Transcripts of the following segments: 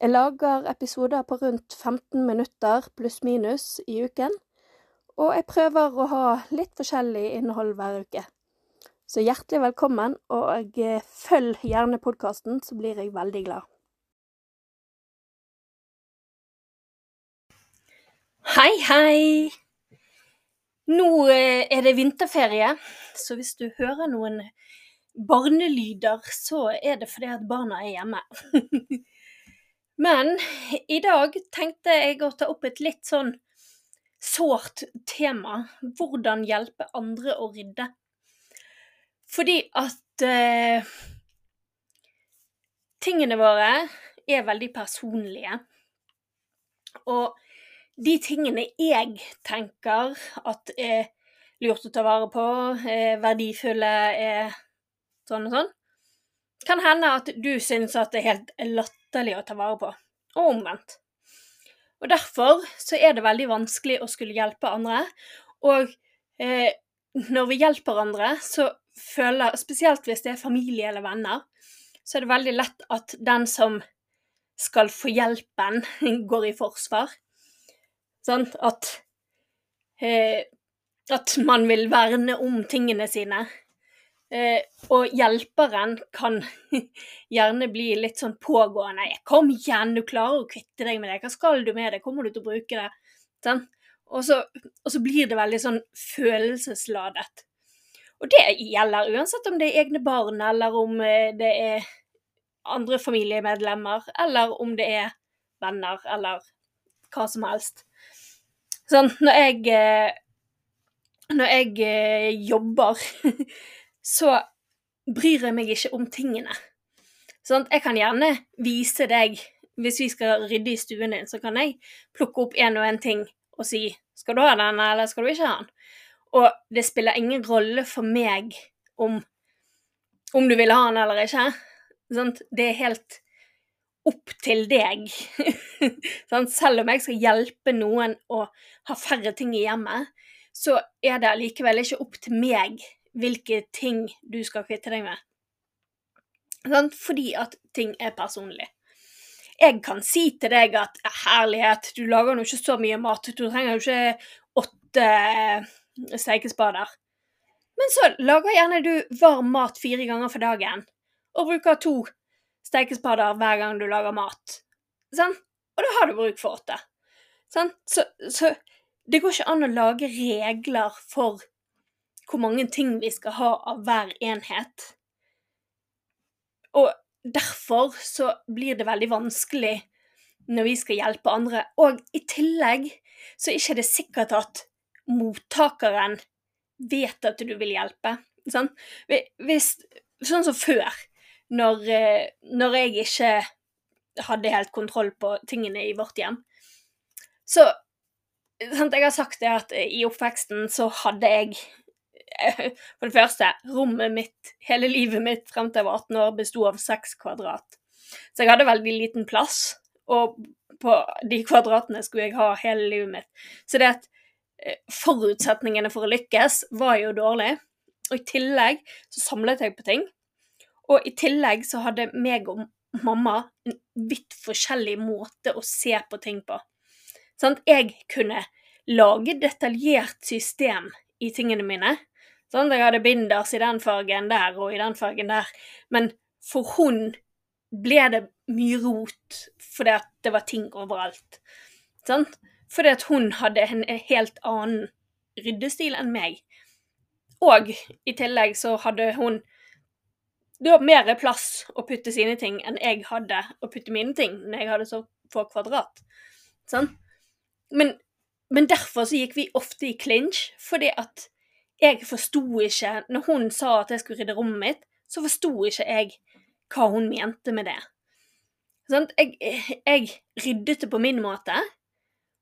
Jeg lager episoder på rundt 15 minutter pluss-minus i uken, og jeg prøver å ha litt forskjellig innhold hver uke. Så hjertelig velkommen, og eh, følg gjerne podkasten, så blir jeg veldig glad. Hei, hei! Nå eh, er det vinterferie, så hvis du hører noen barnelyder, så er det fordi at barna er hjemme. Men i dag tenkte jeg å ta opp et litt sånn sårt tema. Hvordan hjelpe andre å rydde. Fordi at eh, tingene våre er veldig personlige. Og de tingene jeg tenker at er lurt å ta vare på, er verdifulle, er sånn og sånn, kan hende at du syns at det er helt latterlig å ta vare på, og omvendt. Og Derfor så er det veldig vanskelig å skulle hjelpe andre. Og eh, når vi hjelper andre, så føler Spesielt hvis det er familie eller venner, så er det veldig lett at den som skal få hjelpen, går i forsvar. Sånn at eh, At man vil verne om tingene sine. Eh, og hjelperen kan gjerne bli litt sånn pågående. 'Kom igjen, du klarer å kvitte deg med det. Hva skal du med det? Kommer du til å bruke det?' Sånn? Og så, og så blir det veldig sånn følelsesladet. Og det gjelder uansett om det er egne barn, eller om eh, det er andre familiemedlemmer, eller om det er venner, eller hva som helst. Sånn, når jeg eh, Når jeg eh, jobber, så bryr jeg meg ikke om tingene. Sånn, jeg kan gjerne vise deg Hvis vi skal rydde i stuen din, så kan jeg plukke opp en og en ting og si 'Skal du ha den, eller skal du ikke ha den?' Og det spiller ingen rolle for meg om, om du vil ha den eller ikke. Sånn? Det er helt opp til deg. sånn? Selv om jeg skal hjelpe noen å ha færre ting i hjemmet, så er det allikevel ikke opp til meg hvilke ting du skal kvitte deg med. Sånn? Fordi at ting er personlig. Jeg kan si til deg at herlighet, du lager nå ikke så mye mat, du trenger jo ikke åtte steikespader. Men så lager gjerne du varm mat fire ganger for dagen, og bruker to steikespader hver gang du lager mat. Sånn? Og da har du bruk for åtte. Sånn? Så, så det går ikke an å lage regler for hvor mange ting vi skal ha av hver enhet. Og derfor så blir det veldig vanskelig når vi skal hjelpe andre. Og i tillegg så er det ikke sikkert at mottakeren vet at du vil hjelpe. Sånn, Hvis, sånn som før, når, eh, når, jeg ikke hadde helt kontroll på tingene i vårt hjem. Så Jeg har sagt det at i oppveksten så hadde jeg For det første, rommet mitt, hele livet mitt frem til jeg var 18 år, besto av seks kvadrat. Så jeg hadde veldig liten plass, og på de kvadratene skulle jeg ha hele livet mitt. Så det at Eh, forutsetningene for å lykkes var jo dårlig. Og i tillegg så samlet jeg på ting. Og i tillegg så hadde meg og mamma en vidt forskjellig måte å se på ting på. Sånn, jeg kunne lage detaljert system i tingene mine. Sånn, jeg hadde binders i den fargen der og i den fargen der. Men for hun ble det mye rot fordi at det var ting overalt. Sånn? Fordi at hun hadde en helt annen ryddestil enn meg. Og i tillegg så hadde hun da mer plass å putte sine ting enn jeg hadde å putte mine ting når jeg hadde så få kvadrat. Sånn? Men, men derfor så gikk vi ofte i clinch, fordi at jeg forsto ikke Når hun sa at jeg skulle rydde rommet mitt, så forsto ikke jeg hva hun mente med det. Sånn, Jeg, jeg ryddet det på min måte,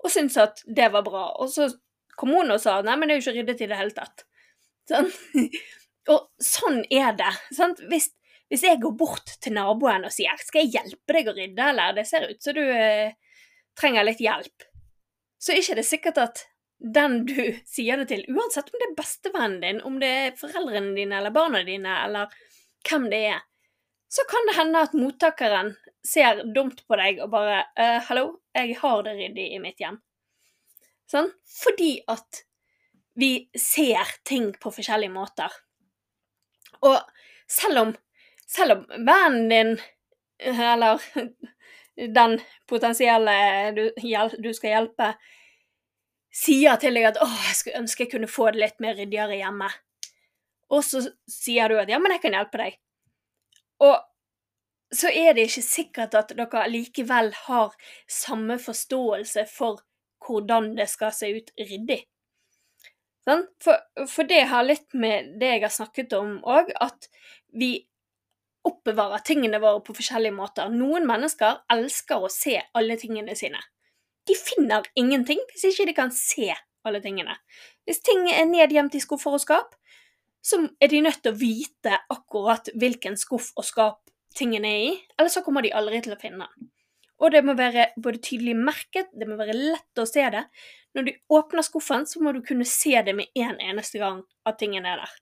og syntes at det var bra. Og så kom hun og sa nei, men det er jo ikke ryddet i det hele tatt. Sånn? Og sånn er det. Sånn. Hvis, hvis jeg går bort til naboen og sier 'skal jeg hjelpe deg å rydde', eller 'det ser ut som du eh, trenger litt hjelp', så er det ikke sikkert at den du sier det til, uansett om det er bestevennen din, om det er foreldrene dine eller barna dine, eller hvem det er, så kan det hende at mottakeren ser dumt på deg og bare uh, 'Hallo, jeg har det ryddig i mitt hjem'. Sånn? Fordi at vi ser ting på forskjellige måter. Og selv om, selv om vennen din, eller den potensielle du, du skal hjelpe, sier til deg at 'Å, jeg skulle ønske jeg kunne få det litt mer ryddigere hjemme', og så sier du at 'ja, men jeg kan hjelpe deg', og så er det ikke sikkert at dere likevel har samme forståelse for hvordan det skal se ut ryddig. Sånn? For, for, det har litt med det jeg har snakket om òg, at vi oppbevarer tingene våre på forskjellige måter. Noen mennesker elsker å se alle tingene sine. De finner ingenting hvis ikke de kan se alle tingene. Hvis ting er nedgjemt i skuffer og skap, så er de nødt til å vite akkurat hvilken skuff og skap tingene er i, eller så kommer de aldri til å finne den. Og det må være både tydelig merket, det må være lett å se det. Når du åpner skuffen, så må du kunne se det med en eneste gang at tingene er der.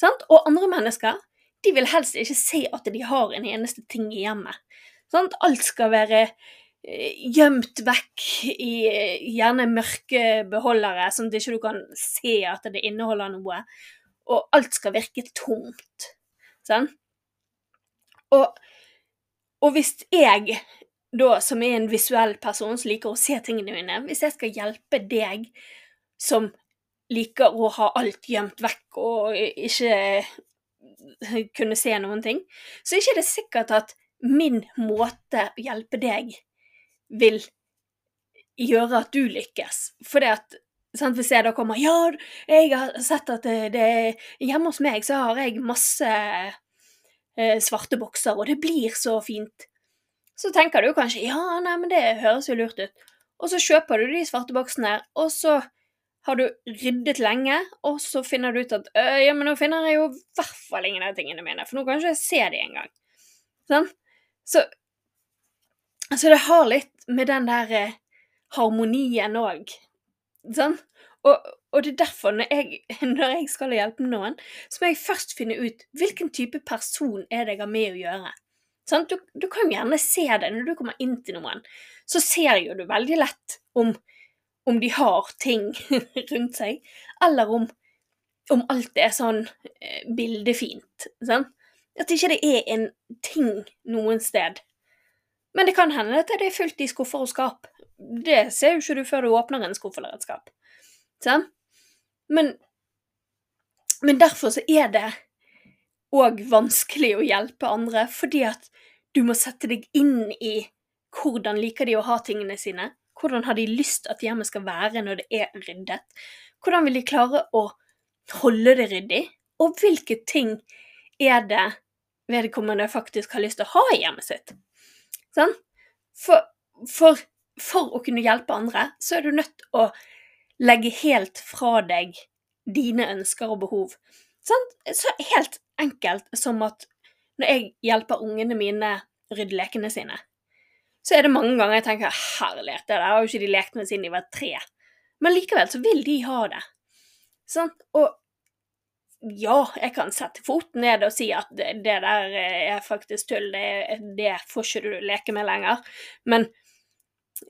Sant? Og andre mennesker de vil helst ikke se at de har en eneste ting i hjemmet. Alt skal være gjemt vekk i gjerne mørke beholdere, sånn at du ikke kan se at det inneholder noe. Og alt skal virke tomt. Sånn? Og, og hvis jeg da, som er en visuell person som liker å se tingene mine, hvis jeg skal hjelpe deg som liker å ha alt gjemt vekk og ikke kunne se noen ting, så er det ikke sikkert at min måte å hjelpe deg vil gjøre at du lykkes. For det at sant, Hvis jeg da kommer Ja, jeg har sett at det, det, hjemme hos meg så har jeg masse eh, svarte bokser, og det blir så fint så tenker du kanskje ja, nei, men det høres jo lurt ut. Og så kjøper du de svarte boksene, og så har du ryddet lenge, og så finner du ut at ja, men nå finner jeg jo i hvert fall ingen av tingene mine, for nå kan jeg ikke se de engang. Sånn? Så Altså, det har litt med den der eh, harmonien òg. Sånn? Og, og, det er derfor, når jeg, når jeg skal hjelpe noen, så må jeg først finne ut hvilken type person er det jeg har med å gjøre. Du, du, kan jo gjerne se det når du kommer inn til noen. Så ser jo du veldig lett om, om de har ting rundt seg, eller om, om alt er sånn eh, bildefint. Sånn? At ikke det er en ting noen sted. Men det kan hende at det er fullt i skuffer og skap. Det ser jo ikke du før du åpner en skuff eller et skap. Sånn? Men, men derfor så er det òg vanskelig å hjelpe andre, fordi at du må sette deg inn i hvordan liker de å ha tingene sine, hvordan har de lyst at hjemmet skal være når det er ryddet, hvordan vil de klare å holde det ryddig, og hvilke ting er det vedkommende faktisk har lyst til å ha i hjemmet sitt. Sånn? For, for, for å kunne hjelpe andre, så er du nødt å legge helt fra deg dine ønsker og behov. Sånn? Så helt enkelt som at når jeg hjelper ungene mine rydde lekene sine, så er det mange ganger jeg tenker herlighet, det der har jo ikke de lekt med siden de var tre. Men likevel så vil de ha det. Sånn? Og ja, jeg kan sette foten ned og si at det, det der er faktisk tull, det, det, får ikke du leke med lenger. Men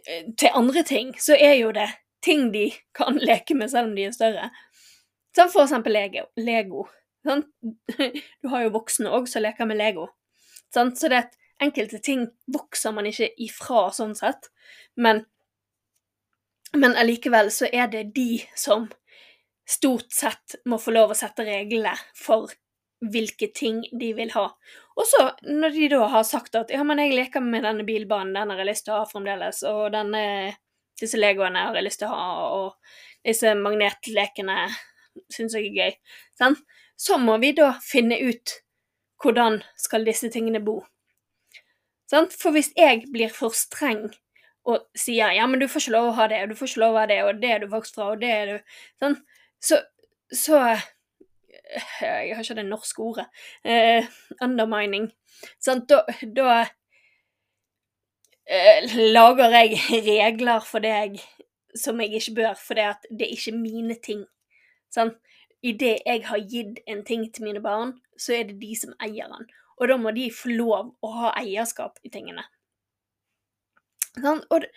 eh, til andre ting så er jo det ting de kan leke med selv om de er større. Som for eksempel Lego. Lego. Sånn? Du har jo voksne òg som leker med Lego. Sånn? Så det at enkelte ting vokser man ikke ifra sånn sett, men men allikevel så er det de som stort sett må få lov å sette reglene for hvilke ting de vil ha. Og så, når de da har sagt at ja, men jeg leker med denne bilbanen, den har jeg lyst til å ha fremdeles, og denne, disse legoene har jeg lyst til å ha, og disse magnetlekene syns jeg er gøy, sant? så må vi da finne ut hvordan skal disse tingene bo. Sant? For hvis jeg blir for streng og sier ja, men du får ikke lov å ha det, og du får ikke lov å ha det, og det er du vokst fra, og det er du sånn, så, så Jeg har ikke det norske ordet. Eh, undermining. Sant? Da, da eh, lager jeg regler for deg som jeg ikke bør, fordi at det er ikke mine ting. Sant? Idet jeg har gitt en ting til mine barn, så er det de som eier den. Og da må de få lov å ha eierskap i tingene. Sånn, og det,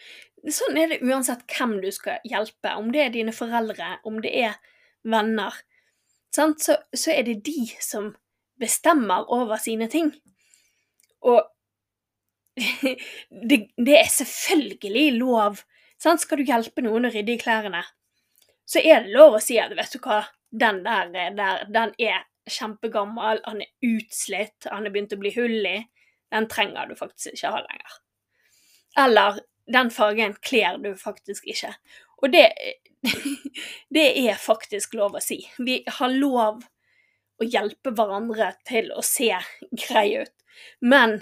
sånn er det uansett hvem du skal hjelpe, om det er dine foreldre, om det er venner. Så, så er det de som bestemmer over sine ting. Og det, det er selvfølgelig lov. Sant? Skal du hjelpe noen å rydde i klærne, så er det lov å si at vet du hva, den der, der den er kjempegammel, han er utslitt, han er begynt å bli hull i. Den trenger du faktisk ikke ha lenger. Eller den fargen kler du faktisk ikke. Og det, det er faktisk lov å si. Vi har lov å hjelpe hverandre til å se greie ut. Men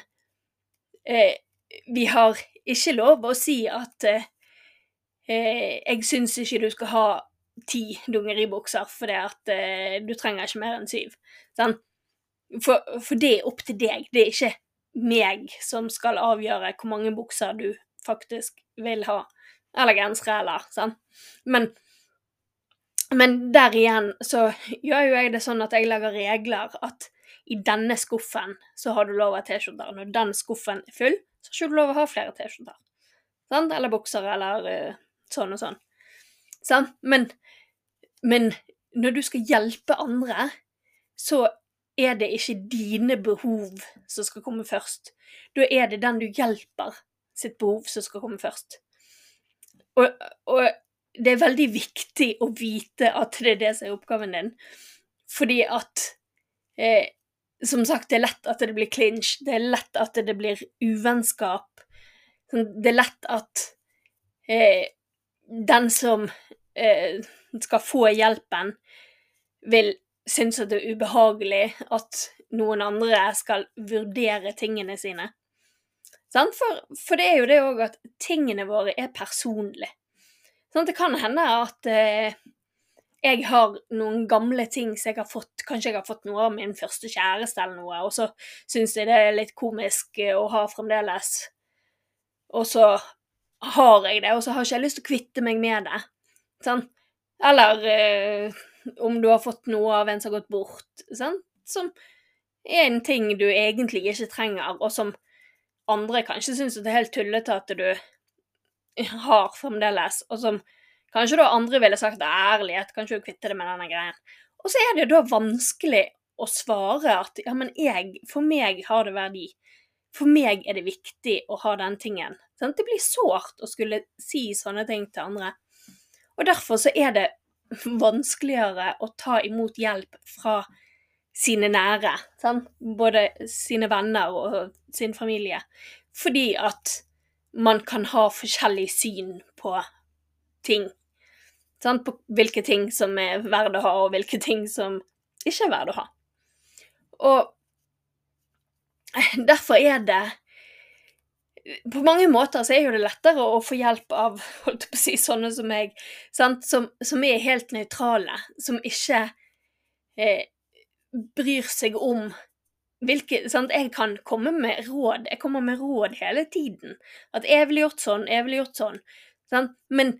eh, vi har ikke lov å si at eh, eh jeg syns ikke du skal ha ti dungeribukser fordi at eh, du trenger ikke mer enn syv. Sånn? For, for, det er opp til deg. Det er ikke meg som skal avgjøre hvor mange bukser du faktisk vil ha. Eller gensere, eller sånn. Men, men der igjen så gjør jo jeg det sånn at jeg lager regler at i denne skuffen så har du lov å ha T-skjorter. Når den skuffen er full, så har du ikke lov å ha flere T-skjorter. Sånn? Eller bukser, eller uh, sånn og sånn. Sånn? Men, men når du skal hjelpe andre, så er det ikke dine behov som skal komme først. Da er det den du hjelper sitt behov som skal komme først. Og, og, det er veldig viktig å vite at det er det som er oppgaven din, fordi at eh, Som sagt, det er lett at det blir clinch, det er lett at det blir uvennskap. Det er lett at eh, den som eh, skal få hjelpen, vil synes at det er ubehagelig at noen andre skal vurdere tingene sine. For, for, det er jo det òg at tingene våre er personlige. Sånn, det kan hende at eh, jeg har noen gamle ting som jeg har fått Kanskje jeg har fått noe av min første kjæreste eller noe, og så syns jeg det er litt komisk eh, å ha fremdeles. Og så har jeg det, og så har ikke jeg lyst til å kvitte meg med det. Sånn. Eller eh, om du har fått noe av en som har gått bort, sånn. som er en ting du egentlig ikke trenger, og som andre kanskje syns det er helt tullete at du har fremdeles, og som kanskje da andre ville sagt ærlighet, kanskje du kvitter det med denne greien. Og så er det da vanskelig å svare at ja, men jeg, for meg har det verdi. For meg er det viktig å ha den tingen. Sånn? Det blir sårt å skulle si sånne ting til andre. Og derfor så er det vanskeligere å ta imot hjelp fra sine nære. Sant? Både sine venner og sin familie. Fordi at man kan ha forskjellig syn på ting. Sant? På hvilke ting som er verdt å ha, og hvilke ting som ikke er verdt å ha. Og derfor er det på mange måter så er jo det lettere å få hjelp av holdt på å si, sånne som meg, som, som, er helt nøytrale, som ikke eh, bryr seg om hvilke sant? Jeg kan komme med råd. Jeg kommer med råd hele tiden. At jeg ville gjort sånn, jeg ville gjort sånn. Sant? Men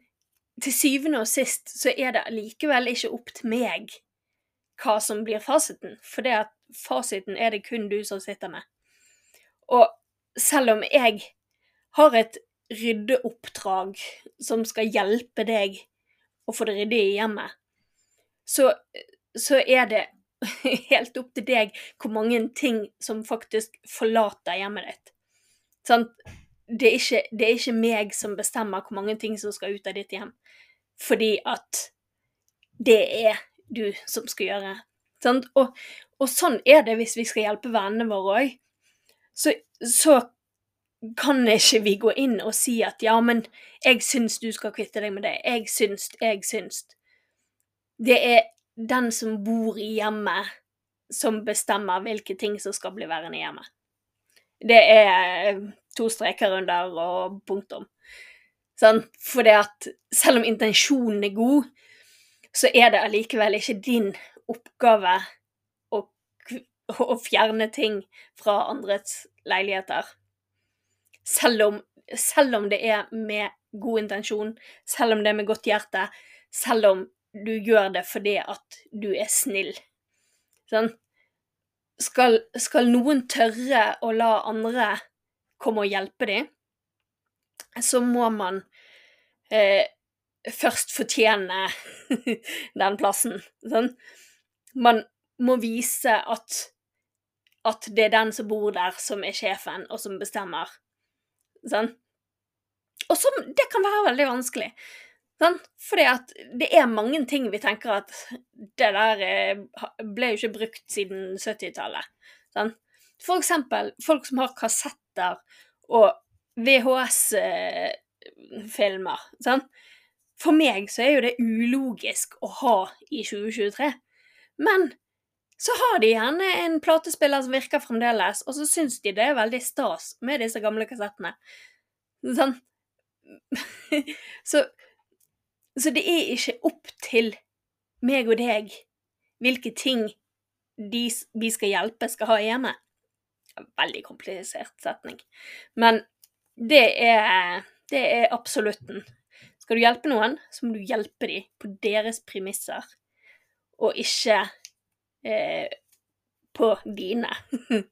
til syvende og sist så er det likevel ikke opp til meg hva som blir fasiten. For det at fasiten er det kun du som sitter med. Og selv om jeg har et ryddeoppdrag som skal hjelpe deg å få det ryddig i hjemmet, så, så er det helt opp til deg hvor mange ting som faktisk forlater hjemmet ditt. Sånn? Det, er ikke, det er ikke meg som bestemmer hvor mange ting som skal ut av ditt hjem, fordi at det er du som skal gjøre. Sånn? Og, og, sånn er det hvis vi skal hjelpe vennene våre òg. Så, så kan ikke vi gå inn og si at ja, men jeg syns du skal kvitte deg med det. Jeg syns, jeg syns. Det er den som bor i hjemmet, som bestemmer hvilke ting som skal bli værende hjemme. Det er to streker under og punktum. Sånn? For det at selv om intensjonen er god, så er det allikevel ikke din oppgave å, å fjerne ting fra andres leiligheter. Selv om, selv om det er med god intensjon, selv om det er med godt hjerte, selv om du gjør det fordi at du er snill. Sånn? Skal, skal noen tørre å la andre komme og hjelpe dem, så må man eh, først fortjene den plassen. Sånn? Man må vise at, at det er den som bor der, som er sjefen, og som bestemmer. Sånn? Og som Det kan være veldig vanskelig. Sånn? Fordi at det er mange ting vi tenker at det der eh, ble jo ikke brukt siden 70-tallet. Sånn? For eksempel folk som har kassetter og VHS-filmer. Eh, sånn? For meg så er jo det ulogisk å ha i 2023. Men så har de gjerne en platespiller som virker fremdeles, og så syns de det er veldig stas med disse gamle kassettene. Sånn. så, så det er ikke opp til meg og deg hvilke ting de vi skal hjelpe, skal ha hjemme. Veldig komplisert setning. Men det er, det er absolutten. Skal du hjelpe noen, så må du hjelpe dem på deres premisser, og ikke eh, på dine.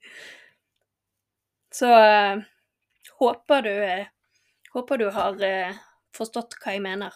så eh, håper du Håper du har eh, forstått hva jeg mener.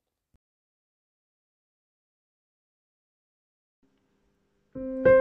Thank you.